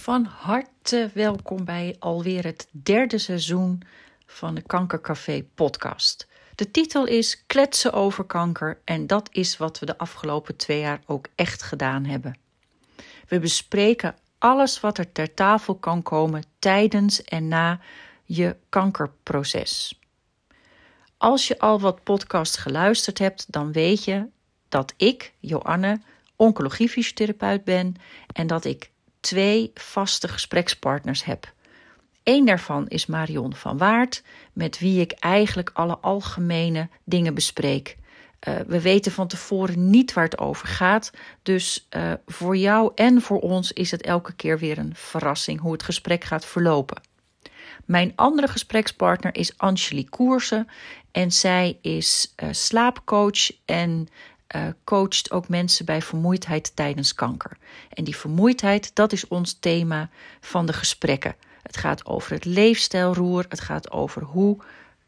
Van harte welkom bij alweer het derde seizoen van de Kankercafé podcast. De titel is Kletsen over kanker en dat is wat we de afgelopen twee jaar ook echt gedaan hebben. We bespreken alles wat er ter tafel kan komen tijdens en na je kankerproces. Als je al wat podcasts geluisterd hebt, dan weet je dat ik, Joanne, oncologiefysiotherapeut ben en dat ik twee vaste gesprekspartners heb. Eén daarvan is Marion van Waard, met wie ik eigenlijk alle algemene dingen bespreek. Uh, we weten van tevoren niet waar het over gaat, dus uh, voor jou en voor ons is het elke keer weer een verrassing hoe het gesprek gaat verlopen. Mijn andere gesprekspartner is Angelique Koersen en zij is uh, slaapcoach en uh, coacht ook mensen bij vermoeidheid tijdens kanker. En die vermoeidheid, dat is ons thema van de gesprekken. Het gaat over het leefstijlroer, het gaat over hoe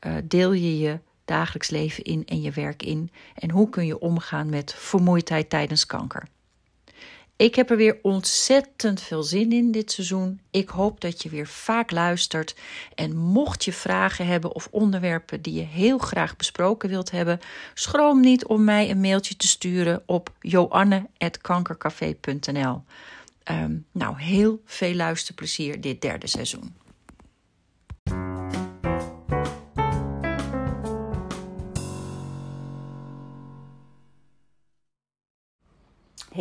uh, deel je je dagelijks leven in en je werk in en hoe kun je omgaan met vermoeidheid tijdens kanker. Ik heb er weer ontzettend veel zin in dit seizoen. Ik hoop dat je weer vaak luistert. En mocht je vragen hebben of onderwerpen die je heel graag besproken wilt hebben, schroom niet om mij een mailtje te sturen op joanne.kankercafé.nl. Um, ehm, nou, heel veel luisterplezier dit derde seizoen.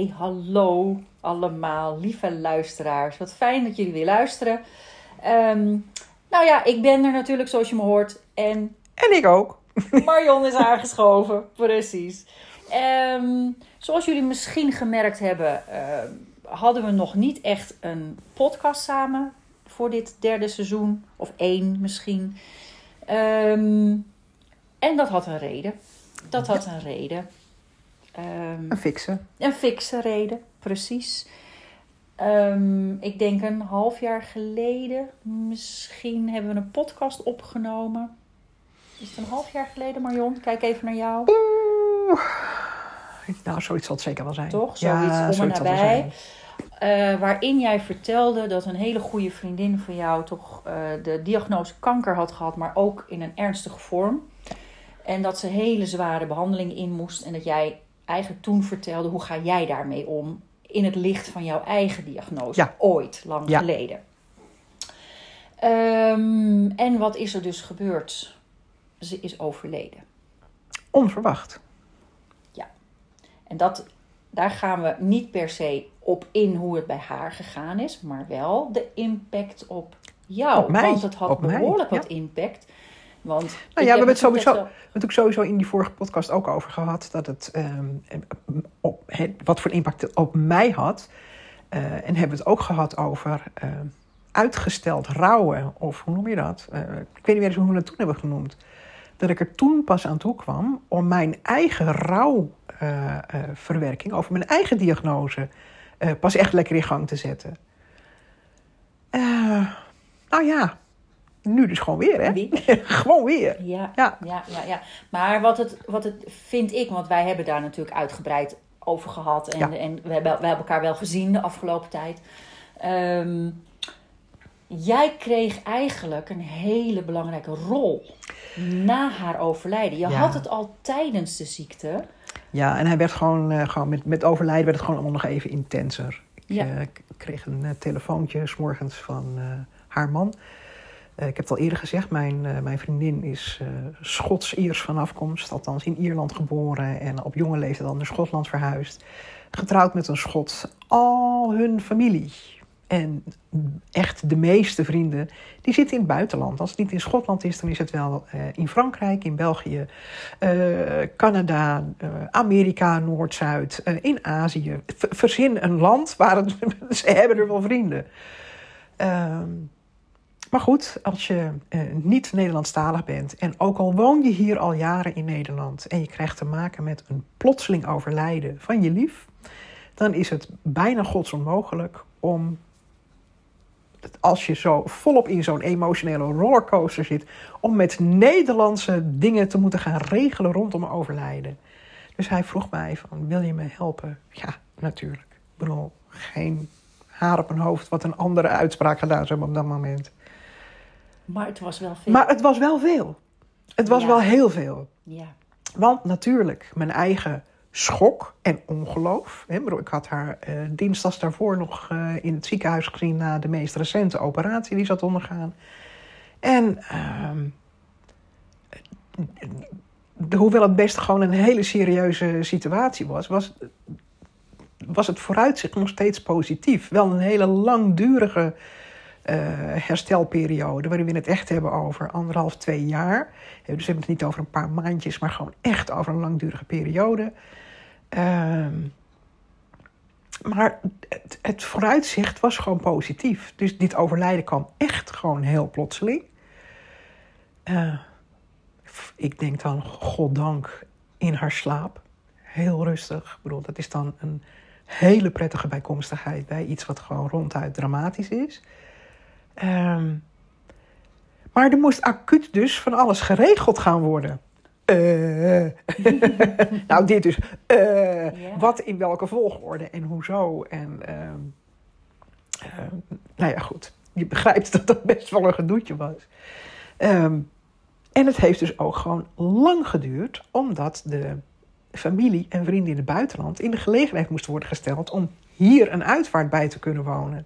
Hey, hallo allemaal, lieve luisteraars. Wat fijn dat jullie weer luisteren. Um, nou ja, ik ben er natuurlijk zoals je me hoort. En, en ik ook. Marion is aangeschoven, precies. Um, zoals jullie misschien gemerkt hebben, uh, hadden we nog niet echt een podcast samen voor dit derde seizoen. Of één misschien. Um, en dat had een reden. Dat had een reden. Um, een fikse. Een fikse reden, precies. Um, ik denk een half jaar geleden, misschien hebben we een podcast opgenomen. Is het een half jaar geleden, Marion? Kijk even naar jou. Oeh. Nou, zoiets zal het zeker wel zijn. Toch? Zoiets ja, om en nabij. Uh, waarin jij vertelde dat een hele goede vriendin van jou toch uh, de diagnose kanker had gehad, maar ook in een ernstige vorm. En dat ze hele zware behandeling in moest. En dat jij eigenlijk toen vertelde, hoe ga jij daarmee om in het licht van jouw eigen diagnose? Ja. Ooit, lang ja. geleden. Um, en wat is er dus gebeurd? Ze is overleden. Onverwacht. Ja. En dat, daar gaan we niet per se op in hoe het bij haar gegaan is, maar wel de impact op jou. Op mij. Want het had behoorlijk mij. wat impact. Want nou ja, we hebben het sowieso, we hebben het sowieso in die vorige podcast ook over gehad. Dat het, um, op, he, wat voor impact het op mij had. Uh, en hebben we het ook gehad over uh, uitgesteld rouwen. Of hoe noem je dat? Uh, ik weet niet meer eens hoe we het toen hebben genoemd. Dat ik er toen pas aan toe kwam om mijn eigen rouwverwerking over mijn eigen diagnose pas echt lekker in gang te zetten. nou ja, nu dus gewoon weer, hè? gewoon weer. Ja, ja, ja. ja, ja. Maar wat het, wat het vind ik, want wij hebben daar natuurlijk uitgebreid over gehad. En, ja. en we, hebben, we hebben elkaar wel gezien de afgelopen tijd. Um, jij kreeg eigenlijk een hele belangrijke rol na haar overlijden. Je Ja. had het al tijdens de ziekte. Ja, en hij werd gewoon, uh, gewoon met, met overlijden werd het gewoon allemaal nog even intenser. Ik Ja. uh, k- kreeg een uh, telefoontje s morgens van haar man. Uh, ik heb het al eerder gezegd, mijn, uh, mijn vriendin is uh, Schots-Iers van afkomst. Althans in Ierland geboren en op jonge leeftijd al naar Schotland verhuisd. Getrouwd met een Schot. Al hun familie en echt de meeste vrienden, die zitten in het buitenland. Als het niet in Schotland is, dan is het wel in Frankrijk, in België, Canada, Amerika, Noord-Zuid, in Azië. Verzin een land waar ze hebben er wel vrienden. Maar goed, als je niet Nederlandstalig bent en ook al woon je hier al jaren in Nederland en je krijgt te maken met een plotseling overlijden van je lief, dan is het bijna godsonmogelijk om als je zo volop in zo'n emotionele rollercoaster zit, om met Nederlandse dingen te moeten gaan regelen rondom overlijden. Dus hij vroeg mij van, wil je me helpen? Ja, natuurlijk. Ik bedoel, geen haar op mijn hoofd wat een andere uitspraak gedaan zou hebben op dat moment. Maar het was wel veel. Maar het was wel veel. Het was Ja. wel heel veel. Ja. Want natuurlijk, mijn eigen schok en ongeloof. Hè, ik bedoel, ik had haar eh dinsdags daarvoor nog eh, in het ziekenhuis gezien na de meest recente operatie die ze had ondergaan. En ehm, hoewel het best gewoon een hele serieuze situatie was, was, was het vooruitzicht nog steeds positief. Wel een hele langdurige eh, herstelperiode, waarin we het echt hebben over anderhalf, twee jaar. Eh, Dus we hebben het niet over een paar maandjes, maar gewoon echt over een langdurige periode. Ehm, maar het, het vooruitzicht was gewoon positief. Dus dit overlijden kwam echt gewoon heel plotseling. Eh, ik denk dan, goddank, in haar slaap. Heel rustig. Ik bedoel, dat is dan een hele prettige bijkomstigheid bij iets wat gewoon ronduit dramatisch is. Ehm, maar er moest acuut dus van alles geregeld gaan worden. Eh. nou, dit dus. Ja. Wat in welke volgorde en hoezo. En ehm, ehm, nou ja, goed. Je begrijpt dat dat best wel een gedoetje was. En het heeft dus ook gewoon lang geduurd, omdat de familie en vrienden in het buitenland in de gelegenheid moesten worden gesteld om hier een uitvaart bij te kunnen wonen.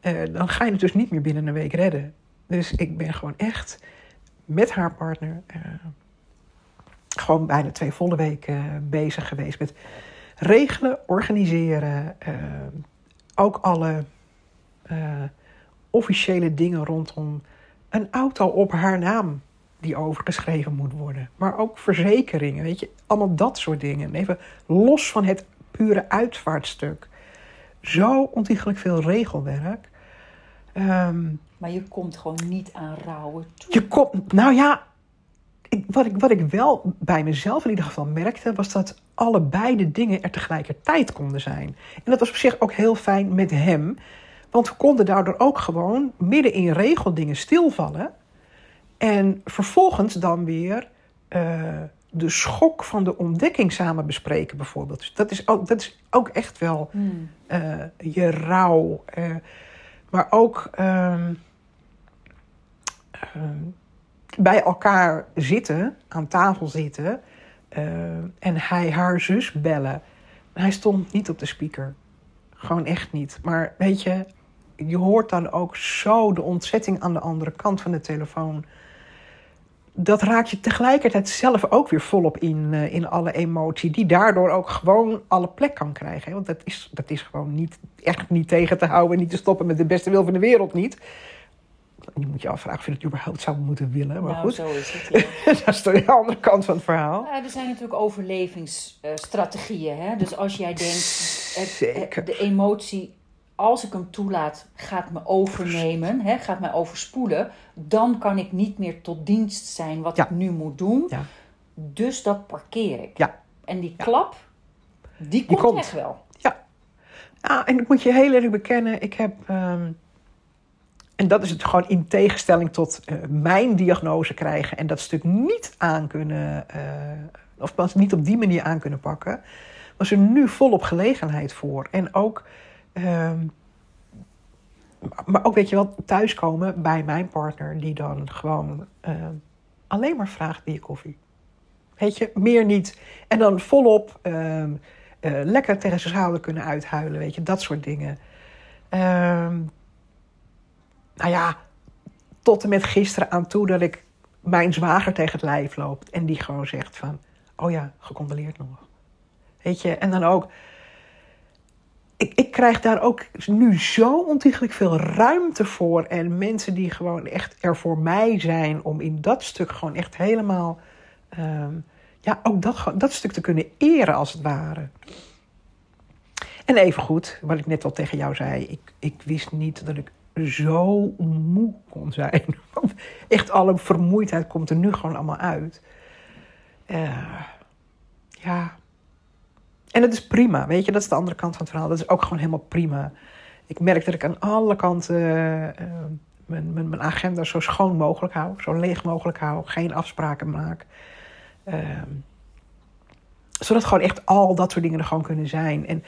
Eh, dan ga je het dus niet meer binnen een week redden. Dus ik ben gewoon echt met haar partner eh, gewoon bijna twee volle weken eh, bezig geweest met regelen, organiseren. ook alle officiële dingen rondom een auto op haar naam die overgeschreven moet worden. Maar ook verzekeringen, weet je, allemaal dat soort dingen. Even los van het pure uitvaartstuk. Zo ontiegelijk veel regelwerk. Ehm, Maar je komt gewoon niet aan rouwen toe. je komt, nou ja, ik, wat, ik, wat ik wel bij mezelf in ieder geval merkte, was dat allebei de dingen er tegelijkertijd konden zijn. En dat was op zich ook heel fijn met hem, want we konden daardoor ook gewoon midden in regeldingen stilvallen. En vervolgens dan weer eh, de schok van de ontdekking samen bespreken, bijvoorbeeld. Dus dat is ook, dat is ook echt wel Hmm. eh, je rouw. eh, maar ook ehm, ehm, bij elkaar zitten, aan tafel zitten. eh, en hij haar zus bellen. Hij stond niet op de speaker. Gewoon echt niet. Maar weet je, je hoort dan ook zo de ontzetting aan de andere kant van de telefoon. Dat raakt je tegelijkertijd zelf ook weer volop in, eh, in alle emotie. Die daardoor ook gewoon alle plek kan krijgen. hè. Want dat is, dat is gewoon niet, echt niet tegen te houden. Niet te stoppen met de beste wil van de wereld niet. Je moet je afvragen of je het überhaupt zou moeten willen. Maar nou, goed, zo is het. Ja. dat is de andere kant van het verhaal. Ja, er zijn natuurlijk overlevingsstrategieën. Hè? Dus als jij denkt, het, Zeker. het- de emotie, als ik hem toelaat, gaat me overnemen, hè? gaat mij overspoelen, dan kan ik niet meer tot dienst zijn wat Ja. ik nu moet doen. Ja. Dus dat parkeer ik. Ja. En die klap, die komt, komt. echt wel. Ja, en ik moet je heel eerlijk bekennen, ik heb. ehm, en dat is het gewoon in tegenstelling tot eh, mijn diagnose krijgen en dat stuk niet aan kunnen. eh, of pas niet op die manier aan kunnen pakken. Was er nu volop gelegenheid voor. En ook. Ehm, maar ook weet je wel, thuiskomen bij mijn partner, die dan gewoon ehm, alleen maar vraagt: je koffie? Weet je, meer niet. En dan volop. ehm, eh, lekker tegen zijn schouder kunnen uithuilen, weet je, dat soort dingen. Nou ja, tot en met gisteren aan toe dat ik mijn zwager tegen het lijf loopt en die gewoon zegt van, oh ja, gecondoleerd nog. Weet je, en dan ook, krijg daar ook nu zo ontiegelijk veel ruimte voor en mensen die gewoon echt er voor mij zijn om in dat stuk gewoon echt helemaal ehm, ja, ook dat, dat stuk te kunnen eren als het ware. En even goed, wat ik net al tegen jou zei, ik, ik wist niet dat ik zo moe kon zijn. Echt alle vermoeidheid komt er nu gewoon allemaal uit. Eh, ja. En het is prima, weet je, dat is de andere kant van het verhaal. Dat is ook gewoon helemaal prima. Ik merk dat ik aan alle kanten eh, mijn, mijn, mijn agenda zo schoon mogelijk hou, zo leeg mogelijk hou, geen afspraken maak. Ehm, zodat gewoon echt al dat soort dingen er gewoon kunnen zijn. En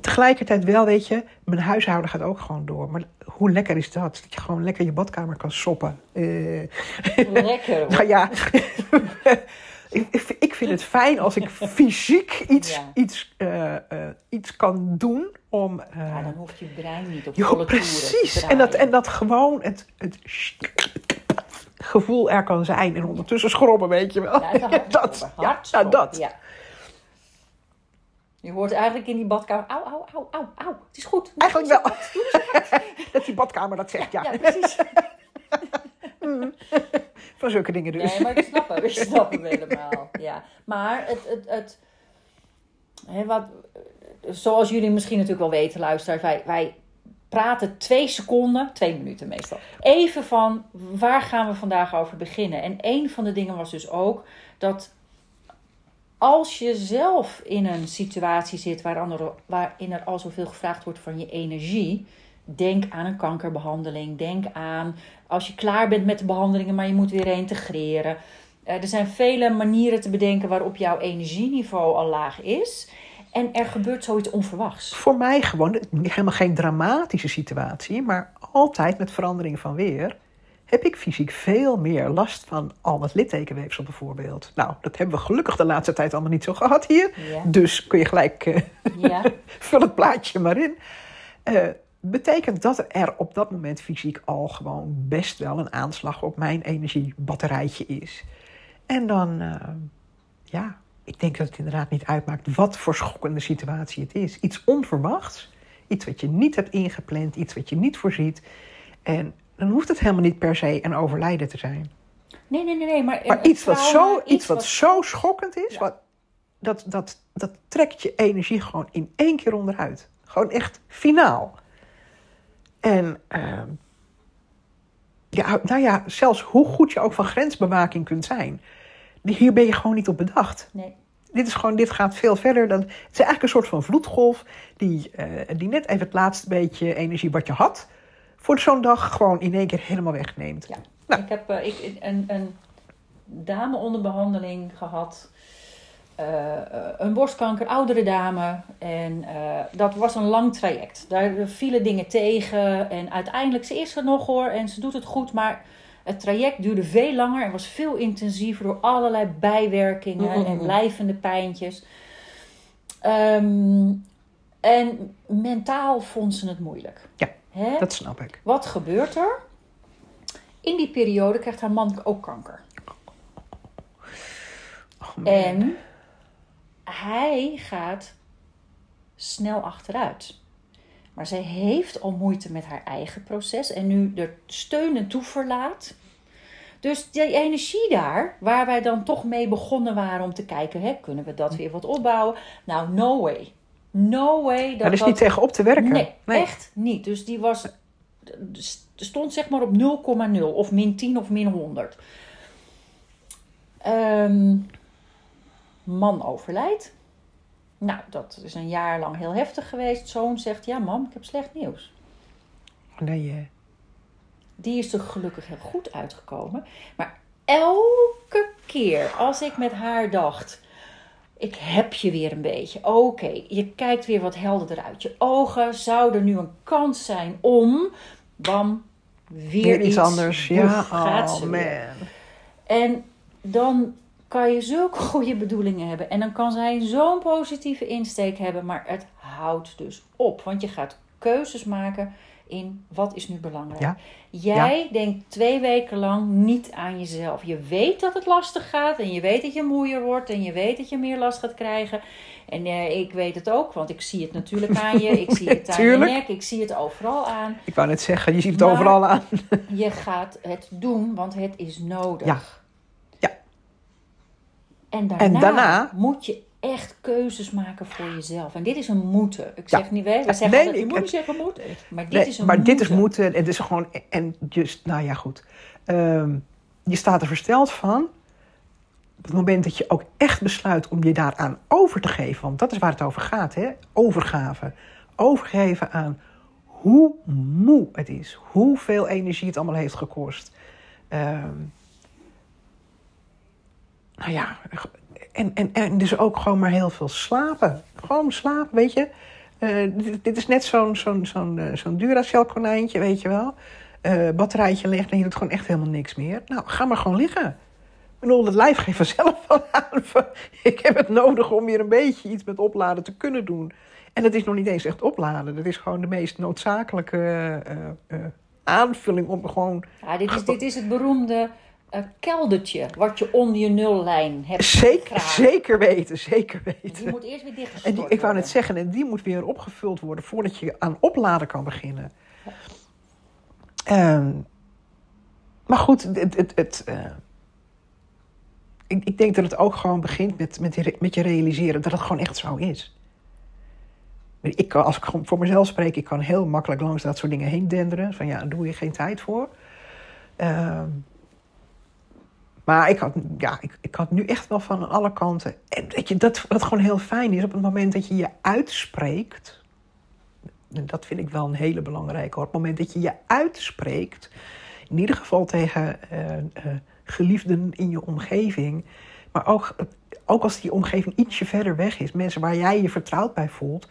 tegelijkertijd wel, weet je, mijn huishouden gaat ook gewoon door. Maar hoe lekker is dat? Dat je gewoon lekker je badkamer kan soppen. Uh, lekker. nou ja, ik, ik vind het fijn als ik fysiek iets, iets, uh, uh, iets kan doen om... ja, dan hoeft je brein niet op jo, volle Precies. En dat, en dat gewoon het, het, gevoel er kan zijn. En ondertussen schrobben, weet je wel. Ja, dat, ja, nou, dat. Ja. Je hoort eigenlijk in die badkamer, au, au, au, au, au. Het is goed. Eigenlijk wel. dat die badkamer dat zegt, ja. Ja, precies. Van zulke dingen dus. Nee, maar ik snap hem. Ik snap hem helemaal. Ja. Maar het, het, het hè, wat, zoals jullie misschien natuurlijk wel weten, luisteraars, wij, wij praten twee seconden, twee minuten meestal. Even van waar gaan we vandaag over beginnen? En een van de dingen was dus ook dat als je zelf in een situatie zit waarin er al zoveel gevraagd wordt van je energie, denk aan een kankerbehandeling. Denk aan als je klaar bent met de behandelingen, maar je moet weer integreren. Uh, er zijn vele manieren te bedenken waarop jouw energieniveau al laag is. En er gebeurt zoiets onverwachts. Voor mij gewoon helemaal geen dramatische situatie, maar altijd met verandering van weer heb ik fysiek veel meer last van al het littekenweefsel bijvoorbeeld. Nou, dat hebben we gelukkig de laatste tijd allemaal niet zo gehad hier. Ja. Dus kun je gelijk uh, Ja. vul het plaatje maar in. Uh, betekent dat er op dat moment fysiek al gewoon best wel een aanslag op mijn energiebatterijtje is. En dan, uh, ja, ik denk dat het inderdaad niet uitmaakt wat voor schokkende situatie het is. Iets onverwachts, iets wat je niet hebt ingepland, iets wat je niet voorziet. En dan hoeft het helemaal niet per se een overlijden te zijn. Nee, nee, nee, nee. Maar, maar iets, wat zo, iets wat zo schokkend is, ja. wat, dat, dat, dat trekt je energie gewoon in één keer onderuit. Gewoon echt finaal. En uh, ja, nou ja, zelfs hoe goed je ook van grensbewaking kunt zijn, hier ben je gewoon niet op bedacht. Nee. Dit, is gewoon, dit gaat veel verder dan. Het is eigenlijk een soort van vloedgolf die, uh, die net even het laatste beetje energie wat je had, voor zo'n dag gewoon in één keer helemaal wegneemt. Ja. Nou. Ik heb uh, ik, een, een dame onder behandeling gehad. Uh, een borstkanker, oudere dame. En uh, dat was een lang traject. Daar vielen dingen tegen. En uiteindelijk, ze is er nog hoor. En ze doet het goed. Maar het traject duurde veel langer. En was veel intensiever door allerlei bijwerkingen. En blijvende pijntjes. Um, en mentaal vond ze het moeilijk. Ja, Hè? dat snap ik. Wat gebeurt er? In die periode krijgt haar man ook kanker. Oh. En hij gaat snel achteruit. Maar zij heeft al moeite met haar eigen proces en nu er steun en toe verlaat. Dus die energie daar, waar wij dan toch mee begonnen waren om te kijken, hè, kunnen we dat weer wat opbouwen? Nou, no way. No way. Dat is dat- niet tegen op te werken. Nee, echt niet. Dus die was, stond zeg maar op 0,0 of min 10 of min 100. Ehm, man overlijdt. Nou, dat is een jaar lang heel heftig geweest. Zoon zegt, ja mam, ik heb slecht nieuws. Nee, eh, Die is er gelukkig heel goed uitgekomen. Maar elke keer als ik met haar dacht... Ik heb je weer een beetje. Oké, je kijkt weer wat helderder uit. Je ogen zou er nu een kans zijn om... Bam, weer, weer iets anders. Ja, gaat oh man. En dan kan je zulke goede bedoelingen hebben. En dan kan zij zo'n positieve insteek hebben. Maar het houdt dus op. Want je gaat keuzes maken in wat is nu belangrijk. Ja. Jij denkt twee weken lang niet aan jezelf. Je weet dat het lastig gaat. En je weet dat je moeier wordt. En je weet dat je meer last gaat krijgen. En eh, ik weet het ook. Want ik zie het natuurlijk aan je. Ik zie het aan je nek. Ik zie het overal aan. Ik wou net zeggen, je ziet het Maar- overal aan. Je gaat het doen, want het is nodig. Ja. En daarna, En daarna- moet je echt keuzes maken voor jezelf. En dit is een moeten. Ik Ja. zeg niet, wij wij zeggen Nee, altijd, je ik- moet niet zeggen moet. Maar dit Nee, is een maar moeten. dit is moeten. Het is gewoon. En just, nou ja, goed. Ehm, je staat er versteld van. Op het moment dat je ook echt besluit om je daaraan over te geven. Want dat is waar het over gaat, hè? Overgave. Overgeven aan hoe moe het is. Hoeveel energie het allemaal heeft gekost. Ehm, nou ja, en, en, en dus ook gewoon maar heel veel slapen. Gewoon slapen, weet je. Uh, dit, is net zo'n zo'n zo'n uh, zo'n Duracell konijntje, weet je wel. Uh, batterijtje legt en je doet gewoon echt helemaal niks meer. Nou, ga maar gewoon liggen. Ik bedoel, het lijf geeft vanzelf van aan. Ik heb het nodig om weer een beetje iets met opladen te kunnen doen. En dat is nog niet eens echt opladen. Dat is gewoon de meest noodzakelijke aanvulling om gewoon... Ja, dit, is, dit is het beroemde keldertje wat je onder je nullijn hebt. Zeker, zeker weten, zeker weten. Die moet eerst weer dichtgestort en die, Ik wou net zeggen, en die moet weer opgevuld worden voordat je aan opladen kan beginnen. Ja. Um, maar goed, het, het, het, uh, ik, ik, denk dat het ook gewoon begint met, met, met je realiseren dat het gewoon echt zo is. Ik kan, als ik voor mezelf spreek, ik kan heel makkelijk langs dat soort dingen heen denderen. Van ja, daar doe je geen tijd voor. Uh, maar ik had, ja, ik, ik had nu echt wel van alle kanten. En weet je, dat, wat gewoon heel fijn is, op het moment dat je je uitspreekt. Dat vind ik wel een hele belangrijke hoor. Op het moment dat je je uitspreekt, in ieder geval tegen uh, uh, geliefden in je omgeving. Maar ook, ook als die omgeving ietsje verder weg is, mensen waar jij je vertrouwd bij voelt.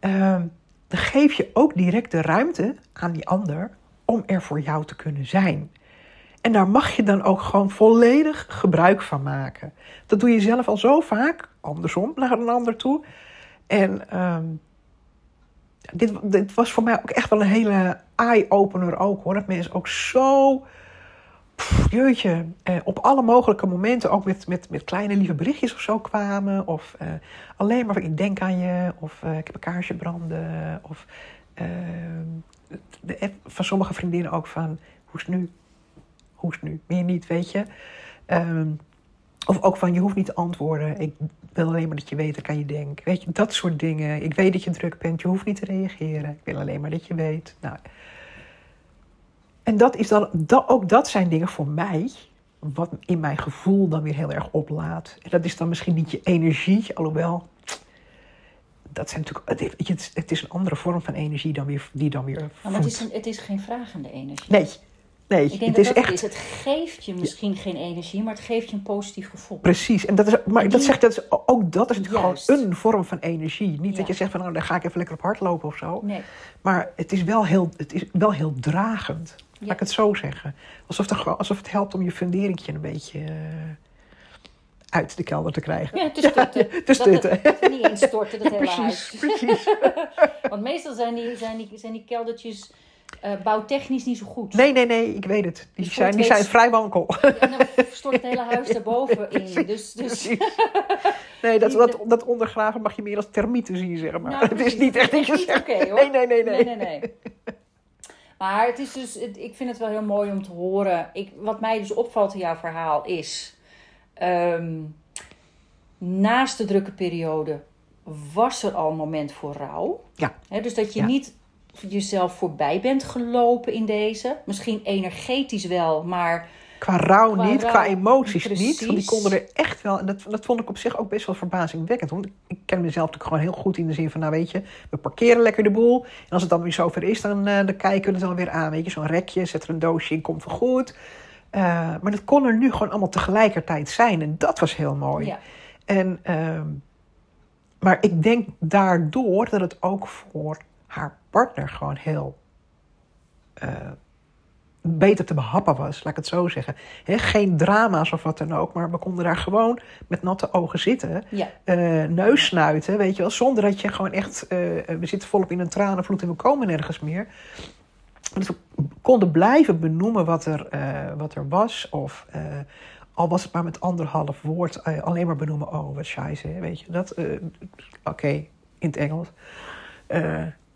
Uh, dan geef je ook direct de ruimte aan die ander om er voor jou te kunnen zijn. En daar mag je dan ook gewoon volledig gebruik van maken. Dat doe je zelf al zo vaak, andersom, naar een ander toe. En um, dit, dit, was voor mij ook echt wel een hele eye-opener ook hoor. Dat mensen ook zo, pff, jeetje, eh, op alle mogelijke momenten ook met, met, met kleine lieve berichtjes of zo kwamen. Of uh, alleen maar ik denk aan je, of uh, ik heb een kaarsje branden. Of uh, de, van sommige vriendinnen ook van, hoe is het nu? Hoest nu, meer niet, weet je. Um, of ook van, je hoeft niet te antwoorden. Ik wil alleen maar dat je weet, kan je denken. Weet je, dat soort dingen. Ik weet dat je druk bent, je hoeft niet te reageren. Ik wil alleen maar dat je weet. Nou. En dat is dan, dat, ook dat zijn dingen voor mij, wat in mijn gevoel dan weer heel erg oplaat. En dat is dan misschien niet je energie, alhoewel, dat zijn natuurlijk, het, het is een andere vorm van energie dan weer, die dan weer. Maar het is, een, het is geen vragende energie. Nee, Nee, ik denk het dat is echt. Is. Het geeft je misschien geen energie, maar het geeft je een positief gevoel. Precies. En dat is, maar dat zegt dat is, ook dat is natuurlijk Juist. gewoon een vorm van energie. Niet ja. dat je zegt van nou, dan ga ik even lekker op hardlopen of zo. Nee. Maar het is wel heel, het is wel heel dragend. Ja. Laat ik het zo zeggen. Alsof, het, alsof het helpt om je funderingje een beetje uh, uit de kelder te krijgen. Ja, te stutten. Ja, te stutten. Dat, dat niet instorten, dat hele precies, huis. Precies. Want meestal zijn die, zijn die, zijn die keldertjes uh, bouwtechnisch niet zo goed. Nee, nee, nee, ik weet het. Die, Dus zijn, die zijn vrij wankel. En dan stort het hele huis daarboven in. Dus, dus... Nee, dat, dat, dat ondergraven mag je meer als termieten zien, zeg maar. Nou, het is niet echt dat je zegt... hoor. nee, nee, nee, nee. nee, nee, nee. Maar het is dus, het- ik vind het wel heel mooi om te horen. Ik, wat mij dus opvalt in jouw verhaal is. ehm, naast de drukke periode was er al een moment voor rouw. Ja. Dus dat je Ja. niet jezelf voorbij bent gelopen in deze. Misschien energetisch wel, maar Qua rouw Qua niet, rouw, qua emoties niet. Want die konden er echt wel... En dat, dat vond ik op zich ook best wel verbazingwekkend. Want ik ken mezelf natuurlijk gewoon heel goed in de zin van... Nou weet je, we parkeren lekker de boel. En als het dan weer zover is, dan, eh, dan kijken we het alweer aan. Weet je, zo'n rekje, zet er een doosje in, komt wel goed. Eh, maar dat kon er nu gewoon allemaal tegelijkertijd zijn. En dat was heel mooi. ja. En, ehm, maar ik denk daardoor dat het ook voor haar partner gewoon heel eh, beter te behappen was, laat ik het zo zeggen. Geen drama's of wat dan ook, maar we konden daar gewoon met natte ogen zitten, ja. eh, neus snuiten, weet je wel, zonder dat je gewoon echt, eh, we zitten volop in een tranenvloed en we komen nergens meer. Dus we konden blijven benoemen wat er, wat er was, of al was het maar met anderhalf woord, alleen maar benoemen, oh wat scheisse, weet je, dat, oké, in het Engels.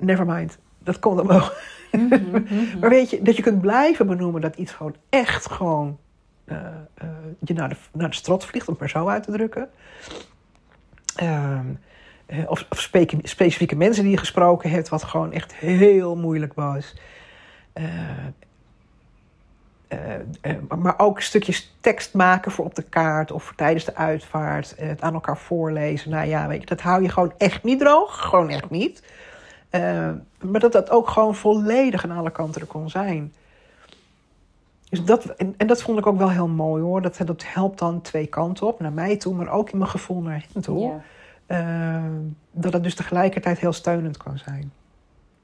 Never mind, dat kon dan wel. Mhm, mhm. Maar weet je, dat je kunt blijven benoemen dat iets gewoon echt gewoon eh, eh, je naar de, naar de strot vliegt, om het maar zo uit te drukken. Ehm, eh, of of specifieke mensen die je gesproken hebt, wat gewoon echt heel moeilijk was. Maar ook stukjes tekst maken voor op de kaart of tijdens de uitvaart. het aan elkaar voorlezen. Nou ja, weet je, dat hou je gewoon echt niet droog. Gewoon echt niet. Eh, maar dat dat ook gewoon volledig aan alle kanten er kon zijn. Dus dat, en, en dat vond ik ook wel heel mooi hoor. Dat, dat helpt dan twee kanten op. Naar mij toe, maar ook in mijn gevoel naar hen toe. Ja. Eh, dat het dus tegelijkertijd heel steunend kan zijn.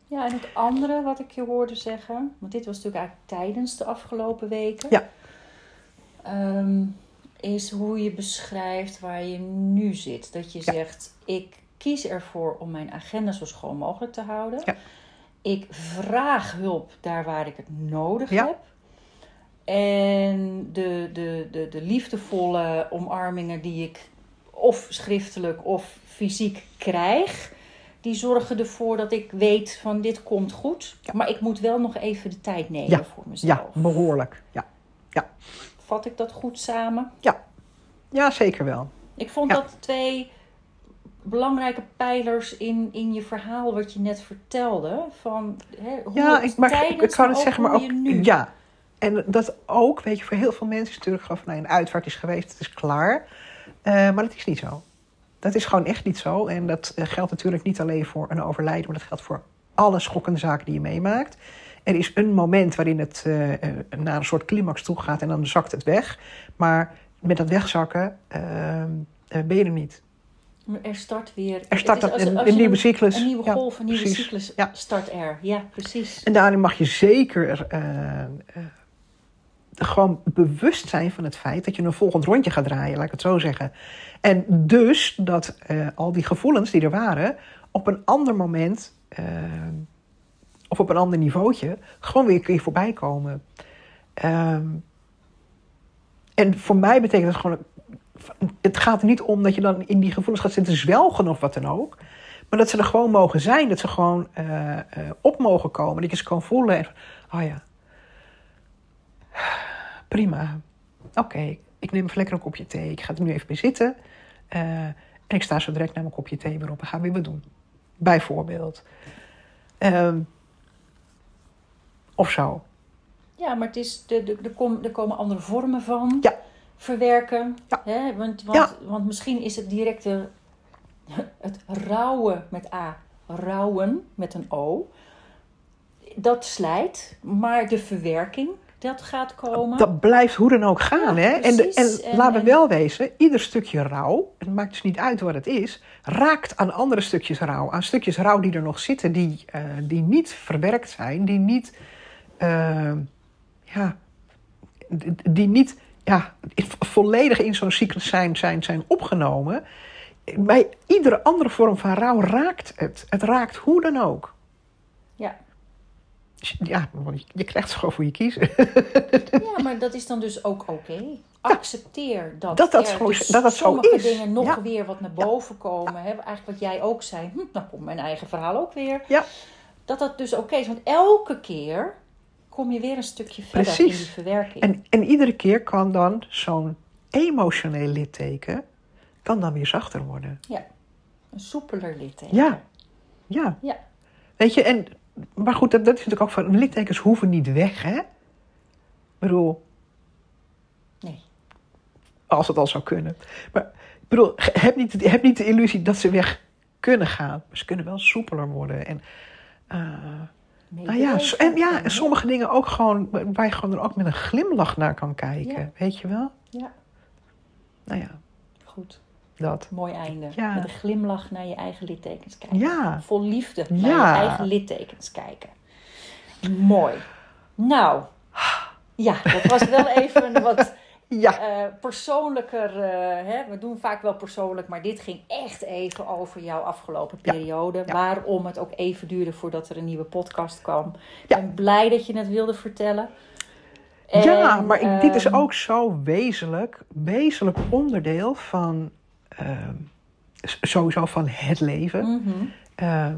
Ja, en het andere wat ik je hoorde zeggen, want dit was natuurlijk eigenlijk tijdens de afgelopen weken, Ja. ehm, is hoe je beschrijft waar je nu zit. Dat je Ja. zegt, ik kies ervoor om mijn agenda zo schoon mogelijk te houden. Ja. Ik vraag hulp daar waar ik het nodig Ja. heb. En de, de, de, de liefdevolle omarmingen die ik of schriftelijk of fysiek krijg, die zorgen ervoor dat ik weet van dit komt goed. Ja. Maar ik moet wel nog even de tijd nemen Ja. voor mezelf. Ja, behoorlijk. Ja, Vat ik dat goed samen? ja zeker wel. Ik vond Ja. dat twee belangrijke pijlers in, in je verhaal wat je net vertelde. Van, hè, hoe Ja, het ik, maar, tijdens, ik kan het ook zeggen, maar hoe ook. je nu. Ja. En dat ook, weet je, voor heel veel mensen is natuurlijk gewoon van nou, een uitvaart is geweest, het is klaar. Eh, maar dat is niet zo. Dat is gewoon echt niet zo. En dat eh, geldt natuurlijk niet alleen voor een overlijden, maar dat geldt voor alle schokkende zaken die je meemaakt. Er is een moment waarin het eh, naar een soort climax toe gaat en dan zakt het weg. Maar met dat wegzakken eh, eh, ben je er niet. Er start weer. Er start is een, als- als een je nieuwe cyclus. Een nieuwe Ja, golf, een nieuwe precies. cyclus Ja. start er. Ja, precies. En daarin mag je zeker eh, eh, gewoon bewust zijn van het feit dat je een volgend rondje gaat draaien, laat ik het zo zeggen. En dus dat eh, al die gevoelens die er waren, op een ander moment of op een ander niveautje gewoon weer een keer voorbij komen. Ehm, en voor mij betekent het gewoon. Het gaat er niet om dat je dan in die gevoelens gaat zitten zwelgen of wat dan ook. Maar dat ze er gewoon mogen zijn. Dat ze gewoon eh, eh, op mogen komen. Dat je ze kan voelen. En, oh ja. Prima. Oké, ik neem even lekker een kopje thee. Ik ga er nu even bij zitten. Eh, en ik sta zo direct naar mijn kopje thee weer op en ga weer wat doen. Bijvoorbeeld. Ehm, of zo. Ja, maar het is, de, de, er, kom, er komen andere vormen van. Ja. Verwerken. Ja. Hè? Want, want, Ja. want misschien is het directe. Het rouwen met A. Rouwen met een O. Dat slijt. Maar de verwerking, dat gaat komen. Dat blijft hoe dan ook gaan. Ja, hè? En, de, en, En- laten we wel wezen, ieder stukje rouw, het maakt dus niet uit wat het is, raakt aan andere stukjes rouw. Aan stukjes rouw die er nog zitten, die, eh, die niet verwerkt zijn, die niet, eh, ja, die niet ja, volledig in zo'n cyclus zijn, zijn, zijn opgenomen. Bij iedere andere vorm van rouw raakt het. Het raakt hoe dan ook. Ja. Ja, want je krijgt het gewoon voor je kiezen. ja, maar dat is dan dus ook oké. Accepteer dat, Dat dat er gewoon- dus dat dat zo sommige is. dingen nog Ja. weer wat naar boven komen. Hè? Eigenlijk wat jij ook zei. Hm, dan komt mijn eigen verhaal ook weer. Ja. Dat dat dus oké is. Want elke keer kom je weer een stukje verder Precies. in die verwerking. En, en iedere keer kan dan zo'n emotioneel litteken kan dan weer zachter worden. Een soepeler litteken. Ja. Ja. Ja. Weet je, en, maar goed, dat, dat is natuurlijk ook van, littekens hoeven niet weg, hè? Ik bedoel, Nee. als het al zou kunnen. Maar ik bedoel, heb niet, heb niet de illusie dat ze weg kunnen gaan. Maar ze kunnen wel soepeler worden. En, nou ja, en, ja, en sommige dingen ook gewoon, waar je gewoon er ook met een glimlach naar kan kijken. Ja. Weet je wel? Ja, Nou ja, goed. dat. Mooi einde. Ja. Met een glimlach naar je eigen littekens kijken. Ja. Vol liefde naar Ja. je eigen littekens kijken. Mooi. Nou, ja, dat was wel even wat Ja. eh, persoonlijker. eh, hè? We doen vaak wel persoonlijk, maar dit ging echt even over jouw afgelopen periode. Ja. Waarom het ook even duurde voordat er een nieuwe podcast kwam. Ik Ja. ben blij dat je het wilde vertellen. ja, maar ik, dit is ehm, ook zo wezenlijk, wezenlijk onderdeel van, ehm, sowieso van het leven. mhm. Ehm,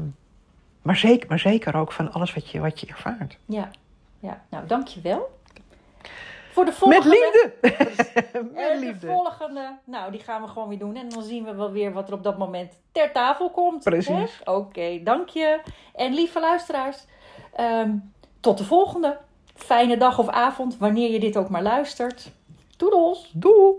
maar, zeker, maar zeker ook van alles wat je, wat je ervaart. Ja, ja. nou dankjewel. Voor de Met volgende. liefde! Met de liefde. volgende, nou, die gaan we gewoon weer doen. En dan zien we wel weer wat er op dat moment ter tafel komt. Precies. Oké, dank je. En lieve luisteraars, ehm, tot de volgende. Fijne dag of avond, wanneer je dit ook maar luistert. Doedels! Doei!